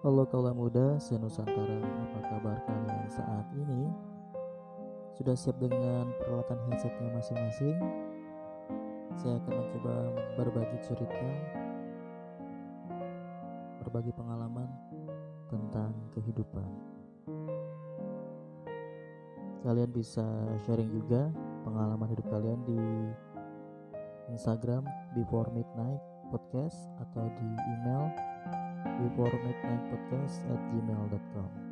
Halo kaula muda senusantara, apa kabar kalian saat ini? Sudah siap dengan peralatan headsetnya masing-masing? Saya akan mencoba berbagi cerita, berbagi pengalaman tentang kehidupan. Kalian bisa sharing juga pengalaman hidup kalian di Instagram Before Midnight Podcast atau di email before midnight podcast at gmail.com